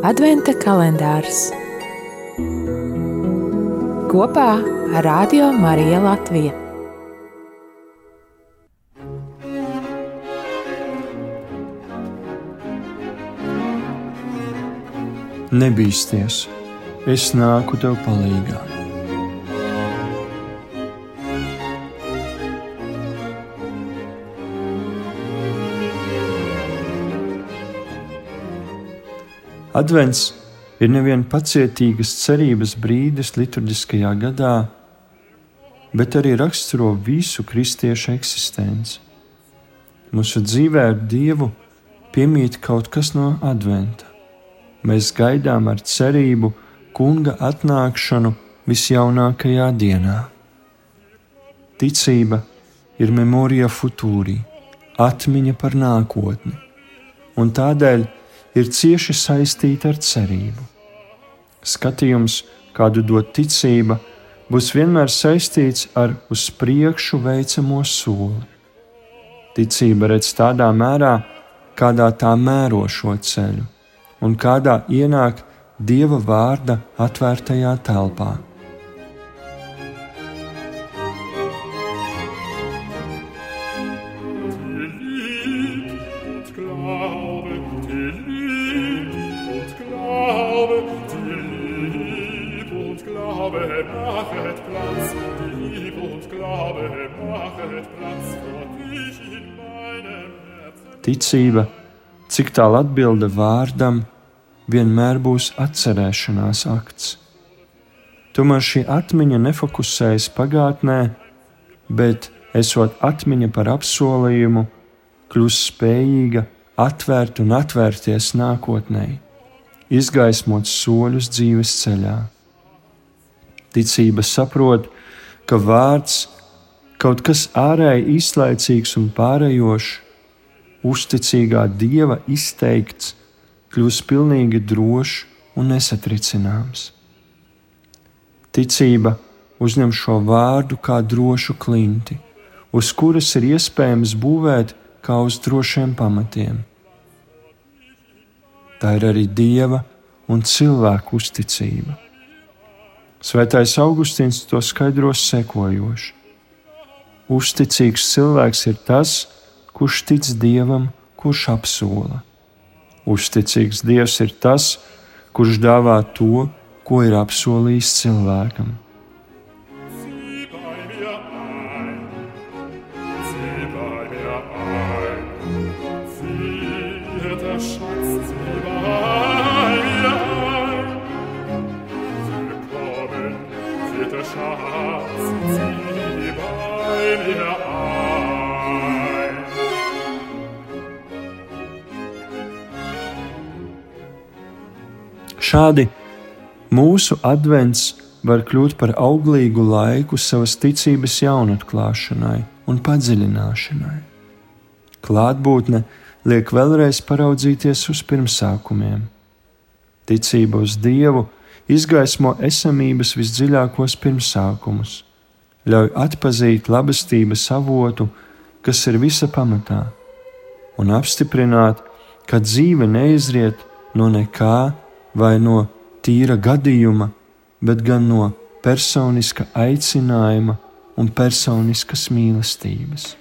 Adventa kalendārs kopā ar Radio Mariju Latviju. Nebīsties, es nāku tev palīdzīgā. Advents ir nevien pacietīgas cerības brīdis liturģiskajā gadā, bet arī raksturo visu kristiešu eksistenci. Mūsu dzīvē ar Dievu piemīt kaut kas no adventa. Mēs gaidām ar cerību kunga atnākšanu visjaunākajā dienā. Ticība ir memorija futūrī, atmiņa par nākotni, un tādēļ ir cieši saistīta ar cerību. Skatījums, kādu dod ticība, būs vienmēr saistīts ar uz priekšu veicamo soli. Ticība redz tādā mērā, kādā tā mēro šo ceļu, un kādā ienāk Dieva vārda atvērtajā telpā. Ticība, cik tālu atbilde vārdam, vienmēr būs atcerēšanās akts. Tomēr šī atmiņa nefokusējas pagātnē, bet, esot atmiņa par apsolījumu, kļūst spējīga atvērt un atvērties nākotnē, izgaismot soļus dzīves ceļā. Ticība saprot, ka vārds kaut kas ārēji izlaicīgs un pārējošs, uzticīgā dieva izteikts, kļūst pilnīgi drošs un nesatricināms. Ticība uzņem šo vārdu kā drošu klinti, uz kuras ir iespējams būvēt kā uz drošiem pamatiem. Tā ir arī dieva un cilvēku uzticība. Svētais Augustīns to skaidros sekojoši. Uzticīgs cilvēks ir tas, kurš tic dievam, kurš apsola. Uzticīgs dievs ir tas, kurš dāvā to, ko ir apsolījis cilvēkam. Šādi mūsu advents var kļūt par auglīgu laiku savas ticības jaunatklāšanai un padziļināšanai. Klātbūtne liek vēlreiz paraudzīties uz pirmsākumiem. Ticība uz Dievu izgaismo esamības visdziļākos pirmsākumus, ļauj atpazīt labestības avotu, kas ir visa pamatā, un apstiprināt, ka dzīve neizriet no nekā, vai no tīra gadījuma, bet gan no personiska aicinājuma un personiskas mīlestības.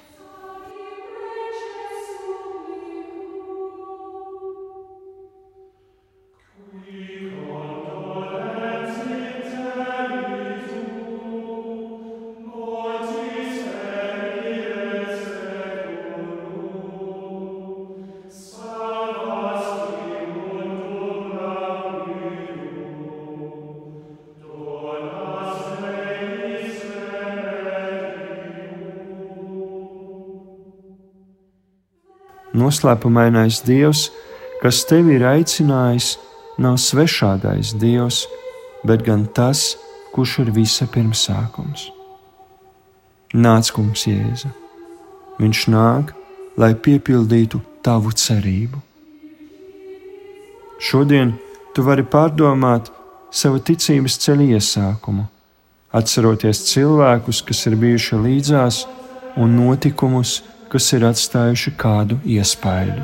Noslēpumainais Dievs, kas tevi ir aicinājis, nav svešādais Dievs, bet gan tas, kurš ir visa pirmsākums. Nāc, kungs, Jēzu! Viņš nāk, lai piepildītu tavu cerību. Šodien tu vari pārdomāt savu ticības ceļa iesākumu, atceroties cilvēkus, kas ir bijuši līdzās, un notikumus, kas ir atstājuši kādu iespaidu.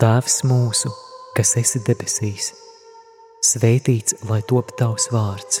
Tēvs mūsu, kas esi debesīs, svētīts lai top tavs vārds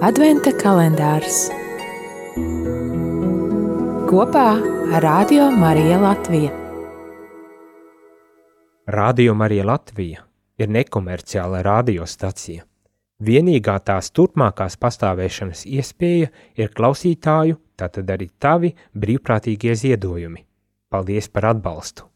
Adventa kalendārs kopā ar Radio Mariju Latviju. Radio Marija Latvija ir nekomerciāla radiostacija. Vienīgā tās turpmākās pastāvēšanas iespēja ir klausītāju, tātad arī tavi brīvprātīgie ziedojumi. Paldies par atbalstu!